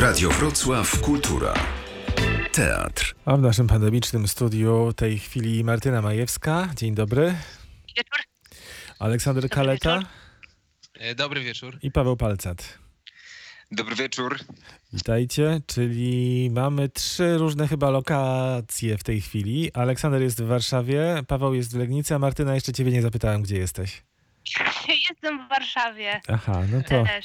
Radio Wrocław Kultura. Teatr. A w naszym pandemicznym studiu tej chwili Martyna Majewska. Dzień dobry. Wieczór. Aleksander Kaleta E, Dobry wieczór. i Paweł Palcat. Dobry wieczór. Witajcie, czyli mamy trzy różne chyba lokacje w tej chwili. Aleksander jest w Warszawie, Paweł jest w Legnicy, a Martyna jeszcze ciebie nie zapytałem, gdzie jesteś. Jestem w Warszawie Aha, no to... też.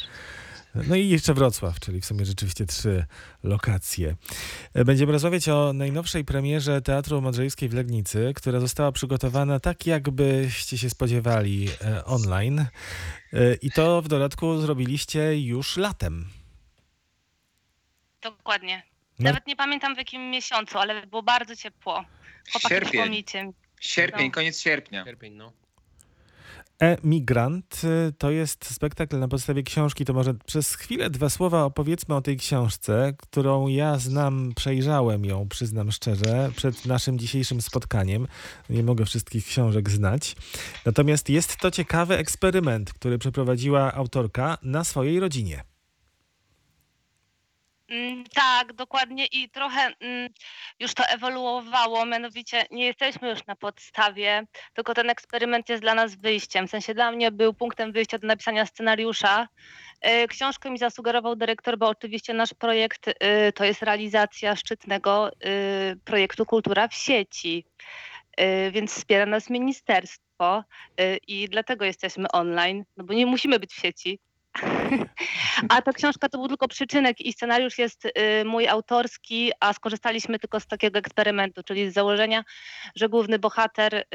No i jeszcze Wrocław, czyli w sumie rzeczywiście trzy lokacje. Będziemy rozmawiać o najnowszej premierze Teatru Modrzejewskiej w Legnicy, która została przygotowana tak, jakbyście się spodziewali e, online. E, I to w dodatku zrobiliście już latem. Dokładnie. No. Nawet nie pamiętam w jakim miesiącu, ale było bardzo ciepło. Chłopaki Sierpień. mi. Sierpień, No. koniec sierpnia. Sierpień, no. E-Migrant y, to jest spektakl na podstawie książki. To może przez chwilę dwa słowa opowiedzmy o tej książce, którą ja znam, przejrzałem ją, przyznam szczerze, przed naszym dzisiejszym spotkaniem. Nie mogę wszystkich książek znać. Natomiast jest to ciekawy eksperyment, który przeprowadziła autorka na swojej rodzinie. Mm, tak, dokładnie i trochę mm, już to ewoluowało, mianowicie nie jesteśmy już na podstawie, tylko ten eksperyment jest dla nas wyjściem. W sensie dla mnie był punktem wyjścia do napisania scenariusza. Y, Książkę mi zasugerował dyrektor, bo oczywiście nasz projekt y, to jest realizacja szczytnego y, projektu Kultura w sieci, Y, więc wspiera nas ministerstwo y, i dlatego jesteśmy online, no bo nie musimy być w sieci. A ta książka to był tylko przyczynek i scenariusz jest y, mój autorski, a skorzystaliśmy tylko z takiego eksperymentu, czyli z założenia, że główny bohater y,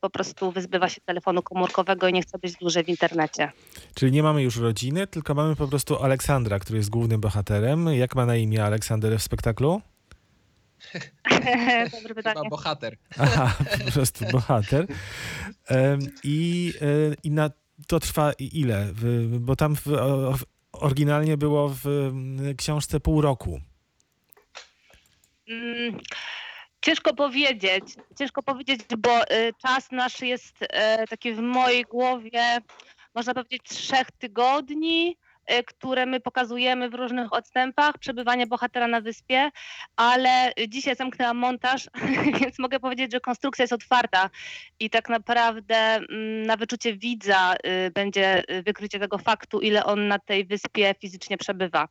po prostu wyzbywa się telefonu komórkowego i nie chce być dłużej w internecie. Czyli nie mamy już rodziny, tylko mamy po prostu Aleksandra, który jest głównym bohaterem. Jak ma na imię Aleksander w spektaklu? Dobre Chyba bohater. Aha, po prostu bohater. I, e, i na to trwa ile? Bo tam w, oryginalnie było w mm, książce pół roku. Mm, Ciężko powiedzieć, ciężko powiedzieć, bo y, czas nasz jest y, taki w mojej głowie, można powiedzieć, trzech tygodni, które my pokazujemy w różnych odstępach przebywania bohatera na wyspie, ale dzisiaj zamknęłam montaż, więc mogę powiedzieć, że konstrukcja jest otwarta i tak naprawdę mm, na wyczucie widza y, będzie wykrycie tego faktu, ile on na tej wyspie fizycznie przebywa.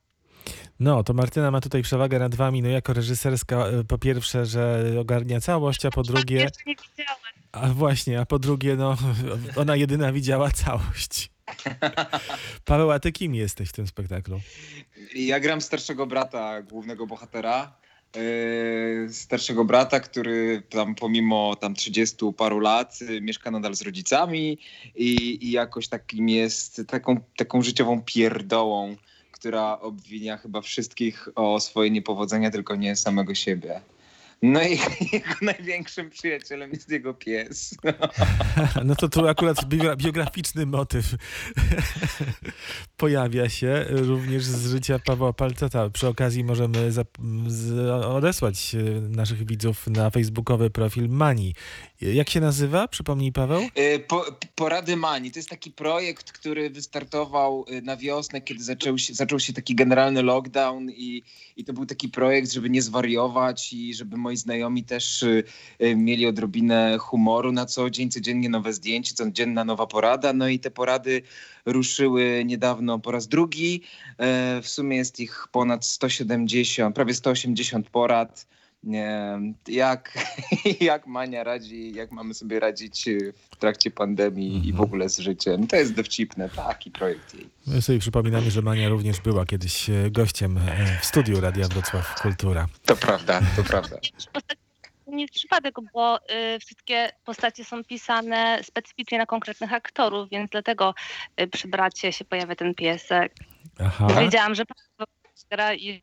No, to Martyna ma tutaj przewagę nad wami, no jako reżyserska e, po pierwsze, że ogarnia całość, a po drugie, Jeszcze nie widziałam. a właśnie, a po drugie, no ona jedyna widziała całość. Paweł, a ty kim jesteś w tym spektaklu? Ja gram starszego brata głównego bohatera. Yy, starszego brata, który tam pomimo tam 30 paru lat yy, mieszka nadal z rodzicami i, i jakoś takim jest taką, taką życiową pierdołą, która obwinia chyba wszystkich o swoje niepowodzenia, tylko nie samego siebie. No i jego największym przyjacielem jest jego pies. No to tu akurat bio- biograficzny motyw pojawia się również z życia Pawła Palceta. Przy okazji możemy odesłać e, naszych widzów na facebookowy profil Mani. Jak się nazywa? Przypomnij Paweł? Y, Po, porady Mani to jest taki projekt, który wystartował y, na wiosnę, kiedy zaczął się, zaczął się taki generalny lockdown i, i to był taki projekt, żeby nie zwariować i żeby moi znajomi też y, mieli odrobinę humoru na co dzień, codziennie nowe zdjęcie, codzienna nowa porada. No i te porady ruszyły niedawno po raz drugi. E, W sumie jest ich ponad 170, prawie 180 porad. Nie, jak, jak Mania radzi, jak mamy sobie radzić y, w trakcie pandemii i w ogóle z życiem. To jest dowcipne, taki projekt jej. My sobie przypominamy, że Mania również była kiedyś e, gościem e, w studiu Radia Wrocław Kultura. To prawda, to prawda. Nie jest przypadek, bo y, wszystkie postacie są pisane specyficznie na konkretnych aktorów, więc dlatego y, przy bracie się pojawia ten piesek. Aha. Wiedziałam, że gra i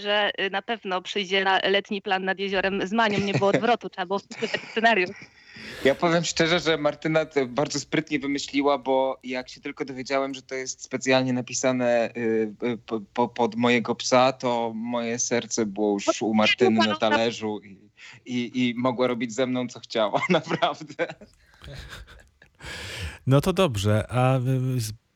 że y, na pewno przyjdzie na letni plan nad jeziorem z Manią. Nie było odwrotu, trzeba było wpisać scenariusz. Ja powiem szczerze, że Martyna to bardzo sprytnie wymyśliła, bo jak się tylko dowiedziałem, że to jest specjalnie napisane y, y, po, po, pod mojego psa, to moje serce było już u Martyny na talerzu i, i, i mogła robić ze mną co chciała, naprawdę. No to dobrze. A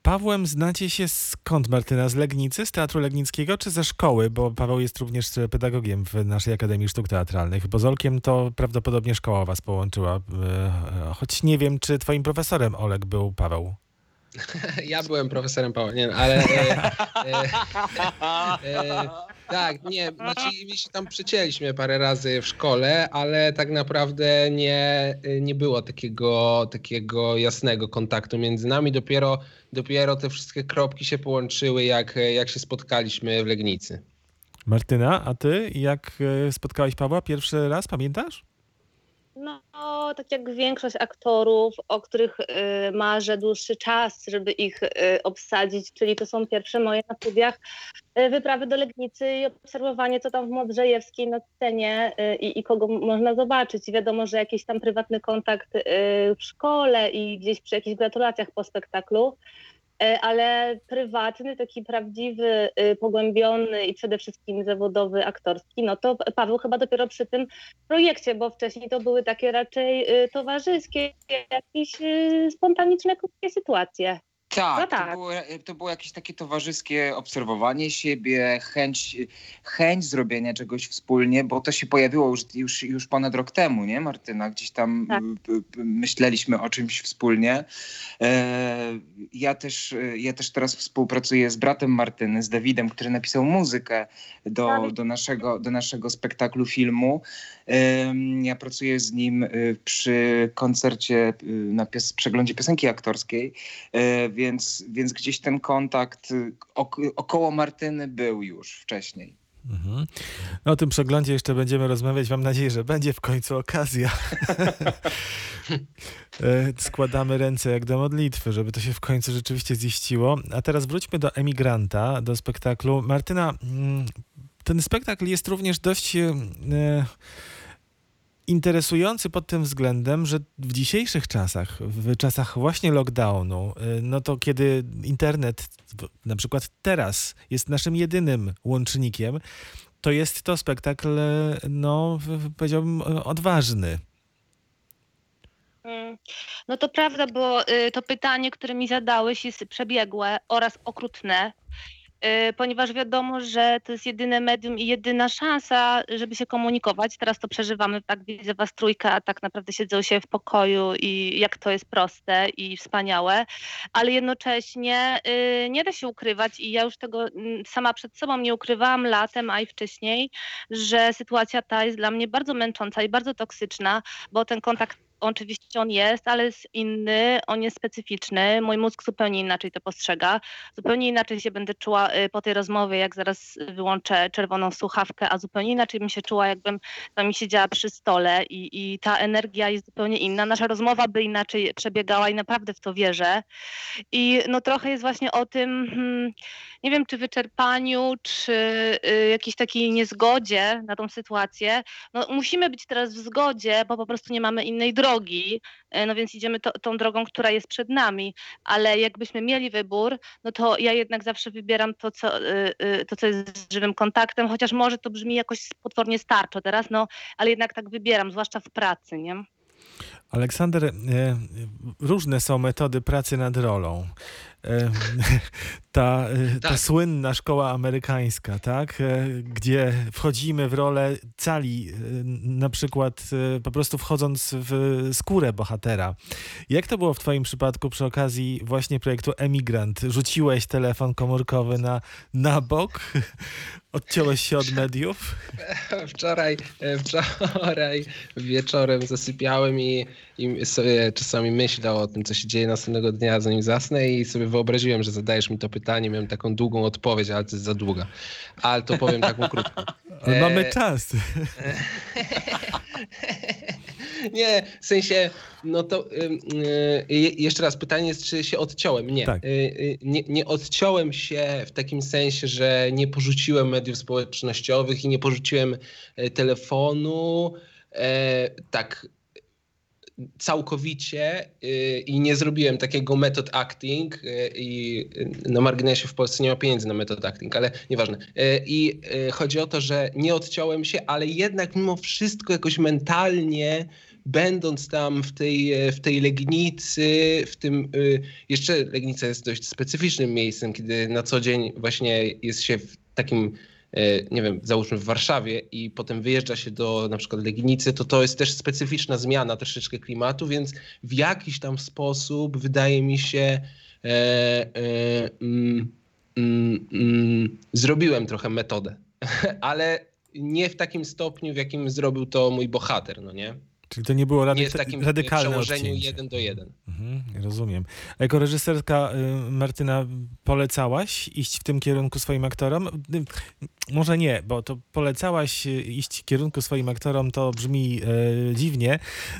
Pawłem znacie się skąd, Martyna? Z Legnicy, z Teatru Legnickiego, czy ze szkoły? Bo Paweł jest również pedagogiem w naszej Akademii Sztuk Teatralnych. Bo z Olkiem to prawdopodobnie szkoła was połączyła. E, choć nie wiem, czy twoim profesorem Olek był Paweł. Ja byłem profesorem Pawła, nie wiem, ale... E, e, e, tak, nie, znaczy my się tam przecięliśmy parę razy w szkole, ale tak naprawdę nie, nie było takiego, takiego jasnego kontaktu między nami. Dopiero, dopiero te wszystkie kropki się połączyły, jak, jak się spotkaliśmy w Legnicy. Martyna, a ty jak e, spotkałeś Pawła pierwszy raz, pamiętasz? Tak jak większość aktorów, o których y, marzę dłuższy czas, żeby ich y, obsadzić, czyli to są pierwsze moje na studiach y, wyprawy do Legnicy i obserwowanie, co tam w Modrzejewskiej na scenie y, i, kogo można zobaczyć. Wiadomo, że jakiś tam prywatny kontakt y, w szkole i gdzieś przy jakichś gratulacjach po spektaklu. E, ale prywatny, taki prawdziwy, y, pogłębiony i przede wszystkim zawodowy, aktorski, no to Paweł chyba dopiero przy tym projekcie, bo wcześniej to były takie raczej y, towarzyskie, jakieś y, spontaniczne, krótkie sytuacje. Tak, No To, tak. było, to było jakieś takie towarzyskie obserwowanie siebie, chęć, chęć zrobienia czegoś wspólnie, bo to się pojawiło już, już, już ponad rok temu, nie Martyna? Gdzieś tam Tak. myśleliśmy o czymś wspólnie. E, ja, też, ja też teraz współpracuję z bratem Martyny, z Dawidem, który napisał muzykę do, do, naszego, do naszego spektaklu filmu. Em, Ja pracuję z nim y, przy koncercie na pies, przeglądzie piosenki aktorskiej, e, więc, więc gdzieś ten kontakt y, ok, około Martyny był już wcześniej. Mhm. No, o tym przeglądzie jeszcze będziemy rozmawiać. Mam nadzieję, że będzie w końcu okazja. E, Składamy ręce jak do modlitwy, żeby to się w końcu rzeczywiście ziściło. A teraz wróćmy do Emigranta, do spektaklu. Martyna, mm, ten spektakl jest również dość e, interesujący pod tym względem, że w dzisiejszych czasach, w czasach właśnie lockdownu, y, no to kiedy internet, na przykład teraz, jest naszym jedynym łącznikiem, to jest to spektakl, no powiedziałbym, odważny. Mm. No to prawda, bo y, to pytanie, które mi zadałeś, jest przebiegłe oraz okrutne, ponieważ wiadomo, że to jest jedyne medium i jedyna szansa, żeby się komunikować. Teraz to przeżywamy, tak widzę was trójkę, a tak naprawdę siedzą się w pokoju i jak to jest proste i wspaniałe, ale jednocześnie y, nie da się ukrywać i ja już tego mm, sama przed sobą nie ukrywałam latem, a i wcześniej, że sytuacja ta jest dla mnie bardzo męcząca i bardzo toksyczna, bo ten kontakt oczywiście on jest, ale jest inny, on jest specyficzny. Mój mózg zupełnie inaczej to postrzega. Zupełnie inaczej się będę czuła y, po tej rozmowie, jak zaraz wyłączę czerwoną słuchawkę, a zupełnie inaczej bym się czuła, jakbym wami siedziała przy stole i, i ta energia jest zupełnie inna. Nasza rozmowa by inaczej przebiegała i naprawdę w to wierzę. I no trochę jest właśnie o tym, hmm, nie wiem, czy wyczerpaniu, czy y, jakiejś takiej niezgodzie na tą sytuację. No musimy być teraz w zgodzie, bo po prostu nie mamy innej drogi, e, no więc idziemy to, tą drogą, która jest przed nami, ale jakbyśmy mieli wybór, no to ja jednak zawsze wybieram to, co, y, y, to, co jest żywym kontaktem, chociaż może to brzmi jakoś potwornie starczo teraz, no ale jednak tak wybieram, zwłaszcza w pracy, nie? Aleksander, e, różne są metody pracy nad rolą. Ta, e, ta Tak. słynna szkoła amerykańska, tak? E, gdzie wchodzimy w rolę cali, e, na przykład po prostu wchodząc w skórę bohatera. Jak to było w twoim przypadku przy okazji właśnie projektu Emigrant? Rzuciłeś telefon komórkowy na, na bok? Odciąłeś się od mediów? Wczoraj, wczoraj wieczorem zasypiałem i, i sobie czasami myślał o tym, co się dzieje następnego dnia, zanim zasnę i sobie wyobraziłem, że zadajesz mi to pytanie, miałem taką długą odpowiedź, ale to jest za długa. Ale to powiem taką krótką. Mamy E, czas. Nie, w sensie, no to y, je- jeszcze raz, pytanie jest, czy się odciąłem? Nie. Tak. Y, y, nie. Nie odciąłem się w takim sensie, że nie porzuciłem mediów społecznościowych i nie porzuciłem e, telefonu. E, tak całkowicie y, i nie zrobiłem takiego method acting y, i y, na marginesie w Polsce nie ma pieniędzy na method acting, ale nieważne. I chodzi o to, że nie odciąłem się, ale jednak mimo wszystko jakoś mentalnie będąc tam w tej, w tej Legnicy, w tym jeszcze Legnica jest dość specyficznym miejscem, kiedy na co dzień właśnie jest się w takim nie wiem, załóżmy w Warszawie i potem wyjeżdża się do na przykład Legnicy, to to jest też specyficzna zmiana troszeczkę klimatu, więc w jakiś tam sposób wydaje mi się e, e, mm, mm, mm, zrobiłem trochę metodę, ale nie w takim stopniu, w jakim zrobił to mój bohater, no nie? Czyli to nie było rady, Nie w takim radykalne przełożeniu odcięcie. jeden do jeden. Mhm, rozumiem. Jako reżyserka y, Martyna polecałaś iść w tym kierunku swoim aktorom? Y, Może nie, bo to polecałaś y, iść w kierunku swoim aktorom to brzmi y, dziwnie,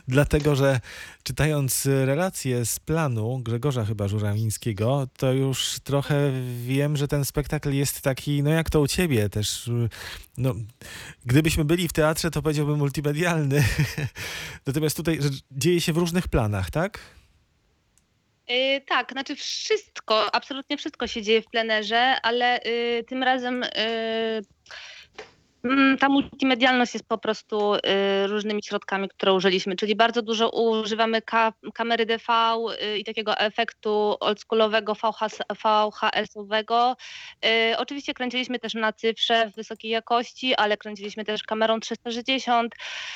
dlatego że czytając relacje z planu Grzegorza chyba Żurawińskiego, to już trochę wiem, że ten spektakl jest taki, no jak to u ciebie też, no gdybyśmy byli w teatrze, to powiedziałbym multimedialny. Natomiast tutaj dzieje się w różnych planach, tak? Y, tak, znaczy wszystko, absolutnie wszystko się dzieje w plenerze, ale y, tym razem y, mm, ta multimedialność jest po prostu y, różnymi środkami, które użyliśmy, czyli bardzo dużo używamy ka kamery DV y, i takiego efektu oldschoolowego VHS VHS-owego. Y, oczywiście kręciliśmy też na cyfrze w wysokiej jakości, ale kręciliśmy też kamerą 360,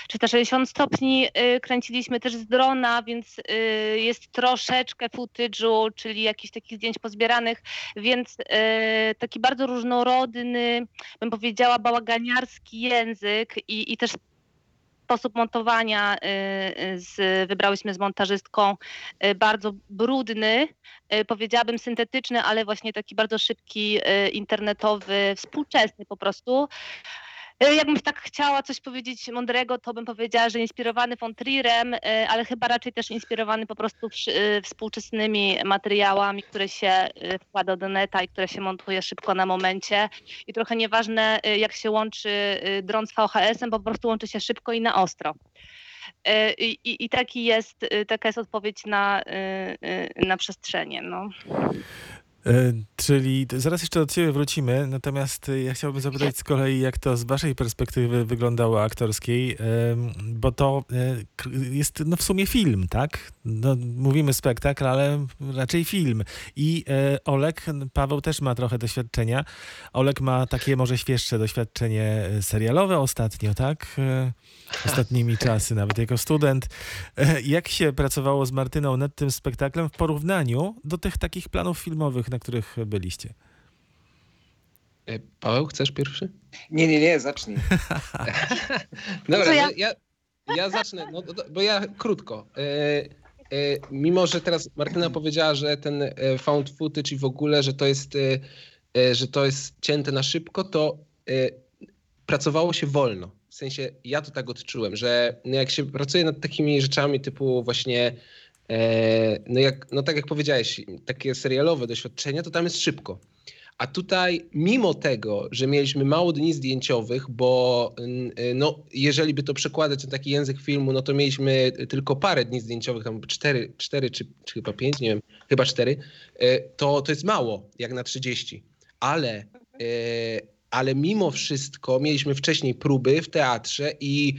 360 stopni, kręciliśmy też z drona, więc jest troszeczkę footage'u, czyli jakichś takich zdjęć pozbieranych, więc taki bardzo różnorodny, bym powiedziała, bałaganiarski język i, i też sposób montowania y, y, z, wybrałyśmy z montażystką y, bardzo brudny, powiedziałabym syntetyczny, ale właśnie taki bardzo szybki, internetowy, współczesny po prostu. Y, Jakbym tak chciała coś powiedzieć mądrego, to bym powiedziała, że inspirowany von Trierem, y, ale chyba raczej też inspirowany po prostu y, współczesnymi materiałami, które się wkłada do neta i które się montuje szybko na momencie. I trochę nieważne, jak się łączy dron z VHS-em, po prostu łączy się szybko i na ostro. I, i, i taki jest, taka jest odpowiedź na, na przestrzenie. No. E, Czyli zaraz jeszcze do ciebie wrócimy, natomiast e, ja chciałbym zapytać z kolei, jak to z waszej perspektywy wyglądało aktorskiej, em, bo to e, jest no w sumie film, tak? No, mówimy spektakl, ale raczej film. I e, Olek, Paweł też ma trochę doświadczenia. Olek ma takie może świeższe doświadczenie e, serialowe ostatnio, tak? E, Ostatnimi czasy, nawet jako student. E, Jak się pracowało z Martyną nad tym spektaklem w porównaniu do tych takich planów filmowych, na których byliście? E, Paweł, chcesz pierwszy? Nie, nie, nie, zacznij. Dobra, To ja- ja, ja, ja zacznę, no, do- bo ja krótko. E, e, mimo, że teraz Martyna powiedziała, że ten e, found footage i w ogóle, że to jest, że to jest cięte na szybko, to e, pracowało się wolno. W sensie ja to tak odczułem, że no jak się pracuje nad takimi rzeczami typu właśnie, no, jak, no tak jak powiedziałeś, takie serialowe doświadczenia, to tam jest szybko. A tutaj, mimo tego, że mieliśmy mało dni zdjęciowych, bo no, jeżeli by to przekładać na taki język filmu, no to mieliśmy tylko parę dni zdjęciowych, tam cztery, cztery czy, czy chyba pięć, nie wiem, chyba cztery, y, to, to jest mało, jak na 30. Ale, y, ale mimo wszystko mieliśmy wcześniej próby w teatrze i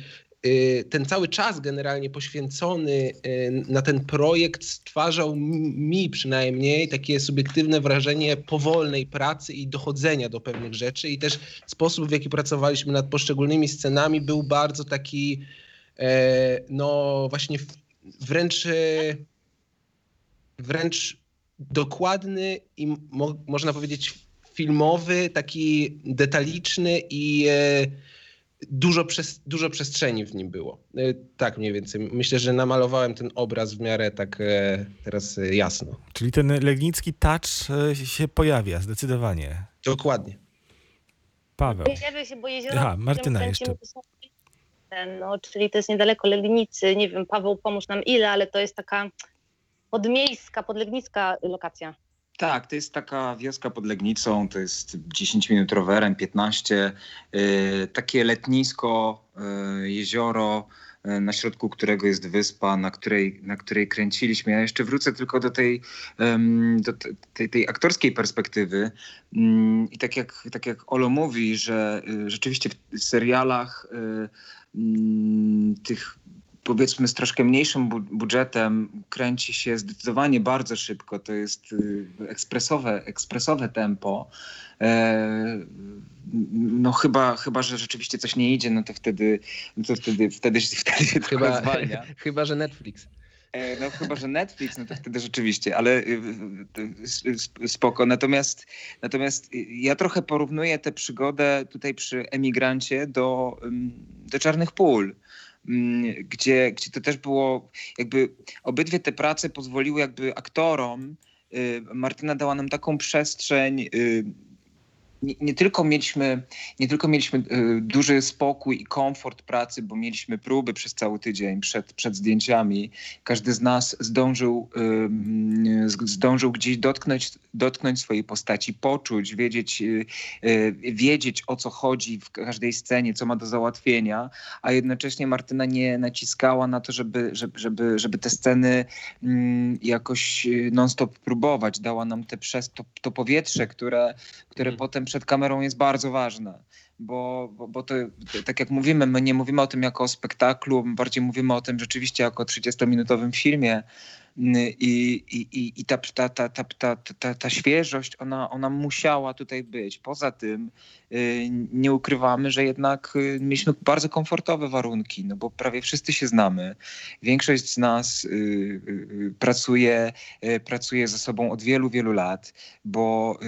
ten cały czas generalnie poświęcony y, na ten projekt stwarzał mi- przynajmniej takie subiektywne wrażenie powolnej pracy i dochodzenia do pewnych rzeczy. I też sposób w jaki pracowaliśmy nad poszczególnymi scenami był bardzo taki e, no właśnie wręcz e, wręcz dokładny i mo, można powiedzieć filmowy, taki detaliczny i e, dużo, przes- dużo przestrzeni w nim było. E, Tak mniej więcej. Myślę, że namalowałem ten obraz w miarę tak e, teraz e, jasno. Czyli ten legnicki touch się pojawia zdecydowanie. Dokładnie. Paweł. Pojawia się, bo jezioro, Aha, Martyna jeszcze. No, czyli to jest niedaleko Legnicy. Nie wiem, Paweł, pomóż nam ile, ale to jest taka podmiejska, podlegnicka lokacja. Tak, to jest taka wioska pod Legnicą, to jest 10 minut rowerem, 15. y, takie letnisko, y, jezioro, y, na środku którego jest wyspa, na której, na której kręciliśmy. Ja jeszcze wrócę tylko do tej, do te- tej, tej aktorskiej perspektywy. Mm, I tak jak, tak jak Olo mówi, że y, rzeczywiście w serialach y, mm, tych powiedzmy z troszkę mniejszym bu- budżetem kręci się zdecydowanie bardzo szybko. To jest y, ekspresowe, ekspresowe tempo. E, no chyba, chyba, że rzeczywiście coś nie idzie, no to wtedy, no to wtedy, wtedy, wtedy się Chyba, zwalnia. chyba, że Netflix. E, No chyba, że Netflix, no to wtedy rzeczywiście, ale y, y, sp- spoko. Natomiast, natomiast ja trochę porównuję tę przygodę tutaj przy emigrancie do, do Czarnych Pól. Ym, Gdzie, gdzie to też było, jakby obydwie te prace pozwoliły jakby aktorom, y, Martyna dała nam taką przestrzeń, y, nie, nie tylko mieliśmy, nie tylko mieliśmy y, duży spokój i komfort pracy, bo mieliśmy próby przez cały tydzień przed, przed zdjęciami. Każdy z nas zdążył, zdążył gdzieś dotknąć, dotknąć swojej postaci, poczuć, wiedzieć, y, y, wiedzieć o co chodzi w każdej scenie, co ma do załatwienia, a jednocześnie Martyna nie naciskała na to, żeby, żeby, żeby, żeby te sceny mm, jakoś non-stop próbować. Dała nam te przez, to, to powietrze, które, które Mhm. potem przed kamerą jest bardzo ważne. Bo, bo, bo to, tak jak mówimy, my nie mówimy o tym jako o spektaklu, bardziej mówimy o tym rzeczywiście jako o 30-minutowym filmie. I, i, i, ta, ta, ta, ta, ta, ta, ta świeżość, ona, ona musiała tutaj być. Poza tym y, nie ukrywamy, że jednak y, mieliśmy bardzo komfortowe warunki, no bo prawie wszyscy się znamy. Większość z nas y, pracuje, pracuje ze sobą od wielu, wielu lat, bo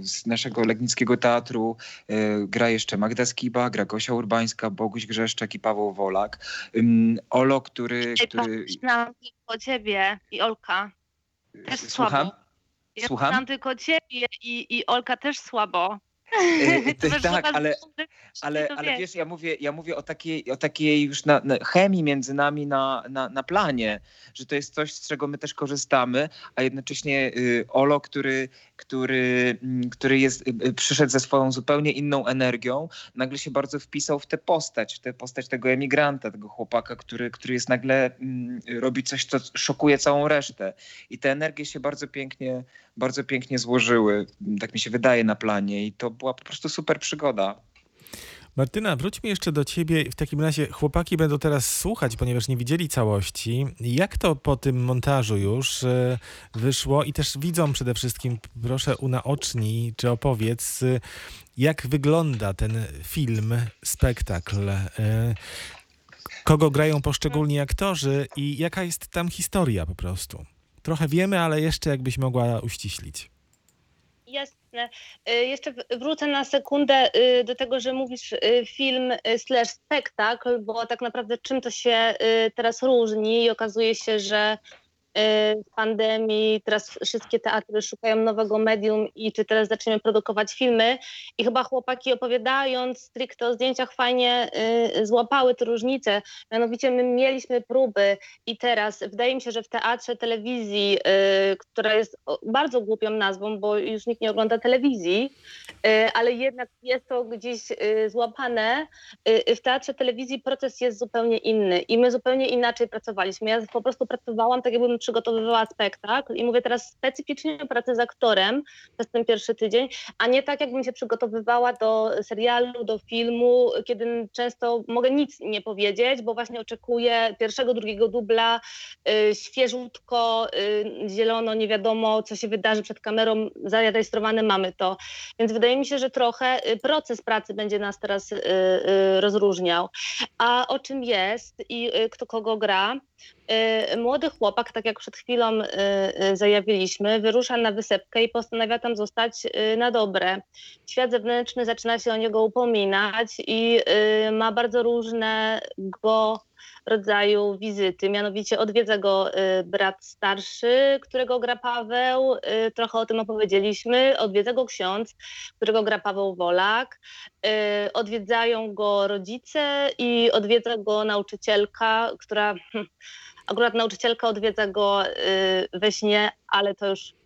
z naszego Legnickiego Teatru gra jeszcze Magda Skiba, gra Gosia Urbańska, Boguś Grzeszczak i Paweł Wolak. Olo, który... Który tylko ciebie i Olka. Też Słucham? słabo. Ja Słucham? znam tylko ciebie i, i Olka też słabo. E, wiesz, tak, ale, ale, ale wiesz. ja mówię, ja mówię o, takiej, o takiej już na, na chemii między nami na, na, na planie, że to jest coś, z czego my też korzystamy, a jednocześnie y, Olo, który, który, mm, który jest, y, y, przyszedł ze swoją zupełnie inną energią, nagle się bardzo wpisał w tę postać, w tę postać tego emigranta, tego chłopaka, który, który jest nagle, mm, robi coś, co szokuje całą resztę. I te energie się bardzo pięknie, bardzo pięknie złożyły, tak mi się wydaje, na planie i to była po prostu super przygoda. Martyna, wróćmy jeszcze do ciebie. W takim razie chłopaki będą teraz słuchać, ponieważ nie widzieli całości. Jak to po tym montażu już e, wyszło i też widzą przede wszystkim, proszę unaocznij, czy opowiedz, e, jak wygląda ten film, spektakl. E, Kogo grają poszczególni aktorzy i jaka jest tam historia po prostu. Trochę wiemy, ale jeszcze jakbyś mogła uściślić. Jasne. Y, Jeszcze w- wrócę na sekundę y, do tego, że mówisz film slash spektakl, bo tak naprawdę czym to się teraz różni i okazuje się, że pandemii teraz wszystkie teatry szukają nowego medium i czy teraz zaczniemy produkować filmy i chyba chłopaki opowiadając stricte o zdjęciach fajnie y, złapały te różnice. Mianowicie my mieliśmy próby i teraz wydaje mi się, że w teatrze telewizji, y, która jest bardzo głupią nazwą, bo już nikt nie ogląda telewizji, y, ale jednak jest to gdzieś y, złapane. Y, w teatrze telewizji proces jest zupełnie inny i my zupełnie inaczej pracowaliśmy. Ja po prostu pracowałam tak, jakbym przygotowywała spektakl i mówię teraz specyficznie pracę z aktorem przez ten pierwszy tydzień, a nie tak, jakbym się przygotowywała do serialu, do filmu, kiedy często mogę nic nie powiedzieć, bo właśnie oczekuję pierwszego, drugiego dubla, y, świeżutko, y, zielono, nie wiadomo, co się wydarzy przed kamerą, zarejestrowane mamy to. Więc wydaje mi się, że trochę y, proces pracy będzie nas teraz rozróżniał. A o czym jest i kto kogo gra? Y, Młody chłopak, tak jak przed chwilą y, y, zajawiliśmy, wyrusza na wysepkę i postanawia tam zostać na dobre. Świat zewnętrzny zaczyna się o niego upominać i ma bardzo różnego rodzaju wizyty. Mianowicie odwiedza go y, brat starszy, którego gra Paweł, y, trochę o tym opowiedzieliśmy. Odwiedza go ksiądz, którego gra Paweł Wolak. Y, Odwiedzają go rodzice i odwiedza go nauczycielka, która akurat nauczycielka odwiedza go we śnie, ale to już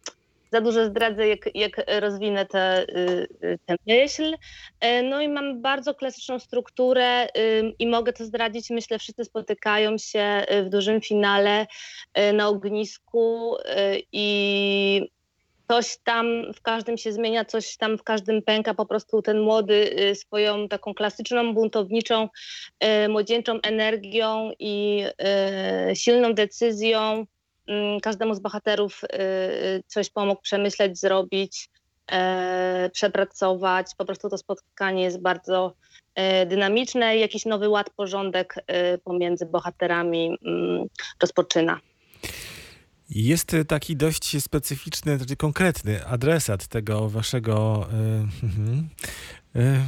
za dużo zdradzę, jak, jak rozwinę tę y, y, tę myśl. E, No i mam bardzo klasyczną strukturę i mogę to zdradzić. Myślę, wszyscy spotykają się y, w dużym finale na ognisku i coś tam w każdym się zmienia, coś tam w każdym pęka. Po prostu ten młody swoją taką klasyczną, buntowniczą, młodzieńczą energią i silną decyzją każdemu z bohaterów y, y, coś pomógł przemyśleć, zrobić, e, przepracować. Po prostu to spotkanie jest bardzo e, dynamiczne i jakiś nowy ład, porządek e, pomiędzy bohaterami mm, rozpoczyna. Jest y, taki dość specyficzny, znaczy konkretny adresat tego waszego y, mhm, y,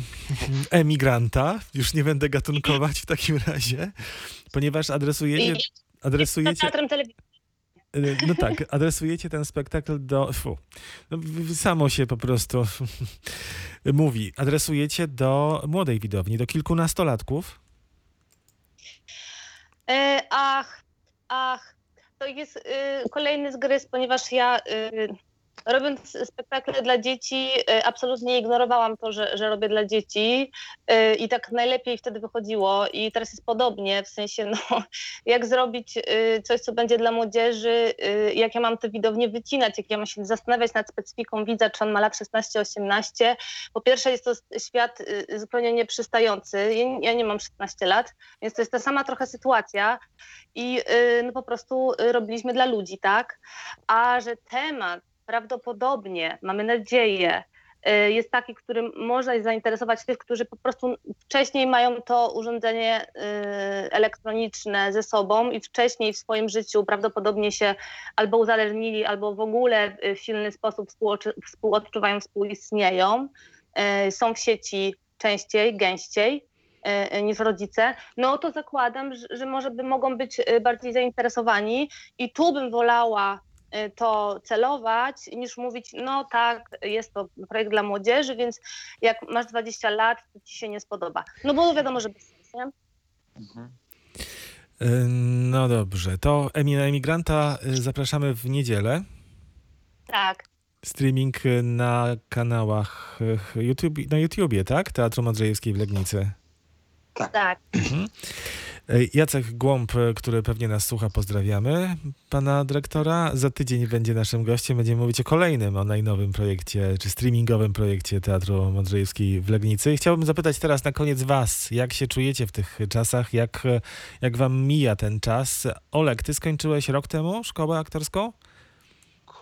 emigranta. Już nie będę gatunkować w takim razie, ponieważ adresujecie, adresujecie, teatrem telewizyjnym. No tak, adresujecie ten spektakl do, fu, no, samo się po prostu mówi, adresujecie do młodej widowni, do kilkunastolatków. E, ach, ach, to jest y, kolejny zgryz, ponieważ ja y, robiąc spektakle dla dzieci, y, absolutnie ignorowałam to, że, że robię dla dzieci y, i tak najlepiej wtedy wychodziło i teraz jest podobnie, w sensie no, jak zrobić y, coś, co będzie dla młodzieży, jak ja mam te widownie wycinać, jak ja mam się zastanawiać nad specyfiką widza, czy on ma lat 16-18. Po pierwsze jest to świat zupełnie nieprzystający, ja, nie mam 16 lat, więc to jest ta sama trochę sytuacja i no po prostu robiliśmy dla ludzi, tak? A że temat prawdopodobnie, mamy nadzieję, y, jest taki, którym można zainteresować tych, którzy po prostu wcześniej mają to urządzenie y, elektroniczne ze sobą i wcześniej w swoim życiu prawdopodobnie się albo uzależnili, albo w ogóle w silny sposób współodczu- współodczuwają, współistnieją, y, są w sieci częściej, gęściej niż rodzice, no to zakładam, że, że może by mogą być bardziej zainteresowani i tu bym wolała to celować, niż mówić, no tak, jest to projekt dla młodzieży, więc jak masz 20 lat, to ci się nie spodoba. No bo wiadomo, że bez sensu, nie? Mhm. Y, No dobrze, to emigranta y, zapraszamy w niedzielę. Tak, Streaming y, na kanałach y, YouTube, na YouTubie, tak? Teatru Modrzejewskiej w Legnicy. Tak. Y, Jacek Głąb, y, który pewnie nas słucha, pozdrawiamy pana dyrektora. Za tydzień będzie naszym gościem. Będziemy mówić o kolejnym, o najnowym projekcie, czy streamingowym projekcie Teatru Modrzejewskiej w Legnicy. Chciałbym zapytać teraz na koniec was, jak się czujecie w tych czasach, jak, y, jak wam mija ten czas? Olek, ty skończyłeś rok temu szkołę aktorską?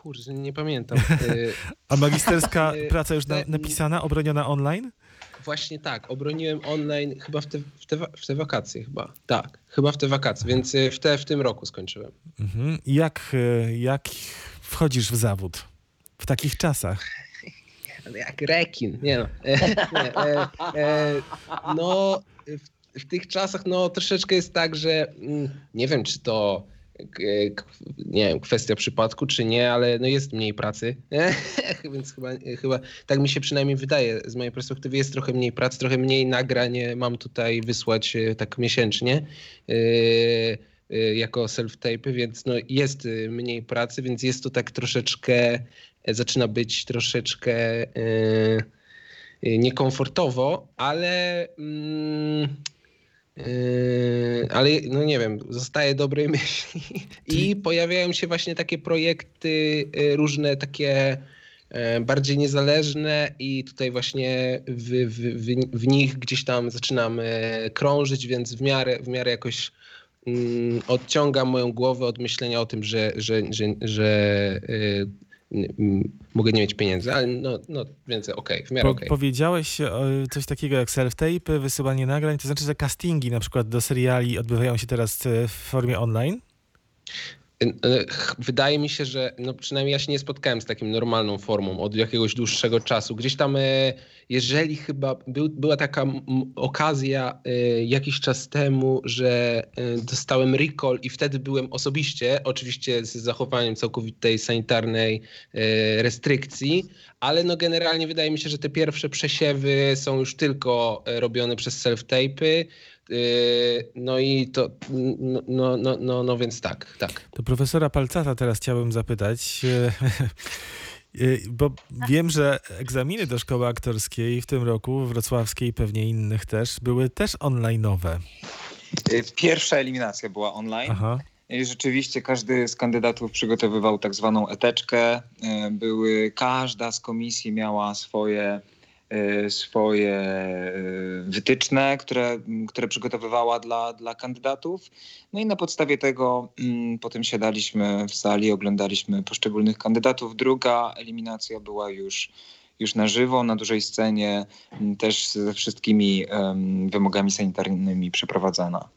Kurczę, nie pamiętam. Y, A magisterska Y, praca już na, napisana, obroniona online? Właśnie tak, obroniłem online chyba w te, w, te, w te wakacje chyba. Tak, chyba w te wakacje, więc y, w, te, w tym roku skończyłem. Mhm. Jak, jak wchodzisz w zawód w takich czasach? Jak rekin, nie no. E, nie, e, e, no, w, w tych czasach no troszeczkę jest tak, że mm, nie wiem, czy to nie wiem, kwestia przypadku, czy nie, ale no jest mniej pracy, więc chyba, chyba tak mi się przynajmniej wydaje. Z mojej perspektywy jest trochę mniej pracy, trochę mniej nagrań mam tutaj wysłać e, tak miesięcznie. e, e, jako self-tape, więc no jest mniej pracy, więc jest to tak troszeczkę zaczyna być troszeczkę niekomfortowo, ale mm, e, ale no nie wiem, zostaje dobrej myśli. I pojawiają się właśnie takie projekty e, różne takie e, bardziej niezależne i tutaj właśnie w, w, w, w nich gdzieś tam zaczynam krążyć, więc w miarę, w miarę jakoś mm, odciągam moją głowę od myślenia o tym, że, że, że, że y, mm, mogę nie mieć pieniędzy, ale no, no więc okej, w miarę okej. Powiedziałeś e, coś takiego jak self-tape, wysyłanie nagrań, to znaczy, że castingi na przykład do seriali odbywają się teraz e, w formie online? Ch- Wydaje mi się, że no przynajmniej ja się nie spotkałem z taką normalną formą od jakiegoś dłuższego czasu. Gdzieś tam, e, jeżeli chyba był, była taka okazja e, jakiś czas temu, że e, dostałem recall i wtedy byłem osobiście, oczywiście z zachowaniem całkowitej sanitarnej e, restrykcji, ale no generalnie wydaje mi się, że te pierwsze przesiewy są już tylko e, robione przez self-tape'y. Yy, No i to, no, no, no, no, no więc tak, tak. To profesora Palcata teraz chciałbym zapytać, e, e, bo wiem, że egzaminy do szkoły aktorskiej w tym roku, wrocławskiej, pewnie innych też, były też online'owe. Y, Pierwsza eliminacja była online. Aha. I rzeczywiście każdy z kandydatów przygotowywał tak zwaną eteczkę. E, Były, każda z komisji miała swoje, e, swoje e, wytyczne, które, które przygotowywała dla, dla kandydatów. No i na podstawie tego mm, potem siadaliśmy w sali, oglądaliśmy poszczególnych kandydatów. Druga eliminacja była już, już na żywo, na dużej scenie, m, też ze wszystkimi wymogami sanitarnymi przeprowadzana.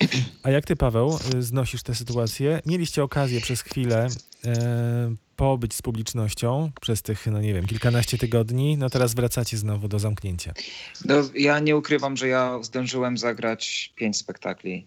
A jak ty, Paweł, y, znosisz tę sytuację? Mieliście okazję przez chwilę e, pobyć z publicznością przez tych, no nie wiem, kilkanaście tygodni. No teraz wracacie znowu do zamknięcia. No, ja nie ukrywam, że ja zdążyłem zagrać pięć spektakli.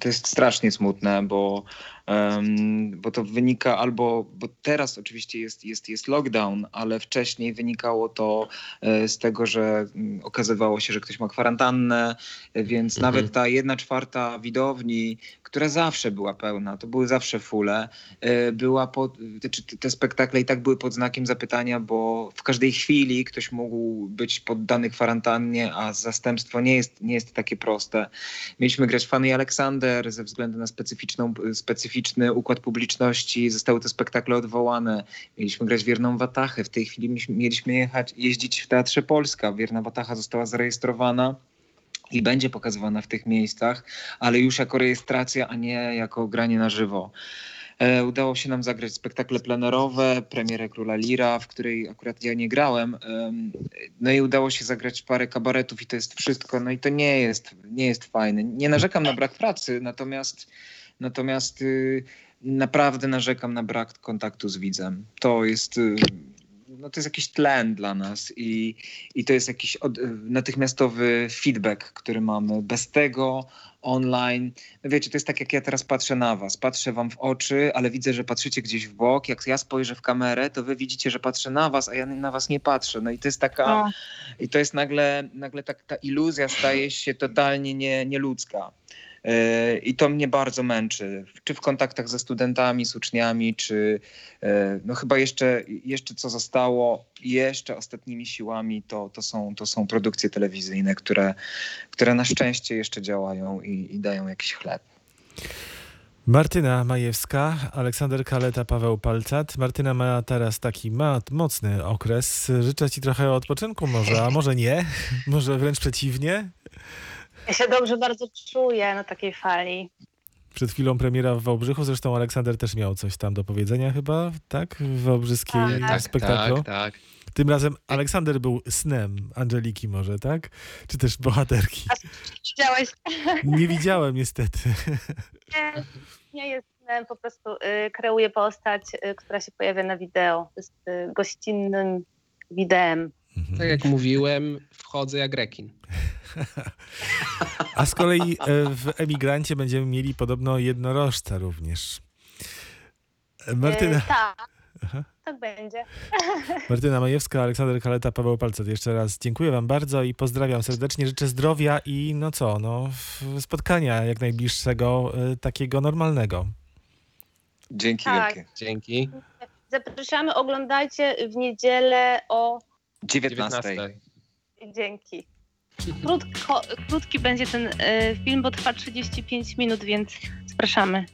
To jest strasznie smutne, bo, em, bo to wynika albo, bo teraz oczywiście jest, jest, jest lockdown, ale wcześniej wynikało to e, z tego, że okazywało się, że ktoś ma kwarantannę, więc Mhm. nawet ta jedna czwarta widowni, która zawsze była pełna, to były zawsze fule, e, była pod, czy te spektakle i tak były pod znakiem zapytania, bo w każdej chwili ktoś mógł być poddany kwarantannie, a zastępstwo nie jest, nie jest takie proste. Mieliśmy grać Fanny Aleksander ze względu na specyficzną, specyficzny układ publiczności. Zostały te spektakle odwołane. Mieliśmy grać Wierną Watachę. W tej chwili mieliśmy jechać, jeździć w Teatrze Polska. Wierna Watacha została zarejestrowana i będzie pokazywana w tych miejscach, ale już jako rejestracja, a nie jako granie na żywo. E, Udało się nam zagrać spektakle plenerowe, premierę Króla Lira, w której akurat ja nie grałem. Em, No i udało się zagrać parę kabaretów i to jest wszystko. No i to nie jest, nie jest fajne. Nie narzekam na brak pracy, natomiast, natomiast y, naprawdę narzekam na brak kontaktu z widzem. To jest, y, no to jest jakiś tlen dla nas i, i to jest jakiś od, natychmiastowy feedback, który mamy. Bez tego online, no wiecie, to jest tak jak ja teraz patrzę na was. Patrzę wam w oczy, ale widzę, że patrzycie gdzieś w bok. Jak ja spojrzę w kamerę, to wy widzicie, że patrzę na was, a ja na was nie patrzę. No i to jest taka... No. I to jest nagle, nagle tak, ta iluzja staje się totalnie nie, nieludzka. Yy, I to mnie bardzo męczy. Czy w kontaktach ze studentami, z uczniami, czy yy, no chyba jeszcze, jeszcze co zostało, jeszcze ostatnimi siłami, to, to, są, to są produkcje telewizyjne, które, które na szczęście jeszcze działają i, i dają jakiś chleb. Martyna Majewska, Aleksander Kaleta, Paweł Palcat. Martyna ma teraz taki ma mocny okres. Życzę ci trochę odpoczynku może, a może nie. Może wręcz przeciwnie. Ja się dobrze bardzo czuję na takiej fali. Przed chwilą premiera w Wałbrzychu, zresztą Aleksander też miał coś tam do powiedzenia chyba, tak? W wałbrzyskiej Tak. Tak, spektaklu. tak, tak. Tym razem Aleksander był snem Angeliki może, tak? Czy też bohaterki? Widziałeś? Nie widziałem niestety. Nie, nie jest snem, po prostu y, kreuję postać, y, która się pojawia na wideo. Jest y, gościnnym widem. Tak jak mówiłem, wchodzę jak rekin. A z kolei e, w Emigrancie będziemy mieli podobno jednorożca również. E, Martyna, Y, tak, Aha. tak będzie. Martyna Majewska, Aleksander Kaleta, Paweł Palcet. Jeszcze raz dziękuję wam bardzo i pozdrawiam serdecznie. Życzę zdrowia i no co, no spotkania jak najbliższego, e, takiego normalnego. Dzięki Tak. wielkie. Dzięki. Zapraszamy, oglądajcie w niedzielę o 19. 19. dzięki. Krótko, krótki będzie ten y, film, bo trwa 35 minut, więc zapraszamy.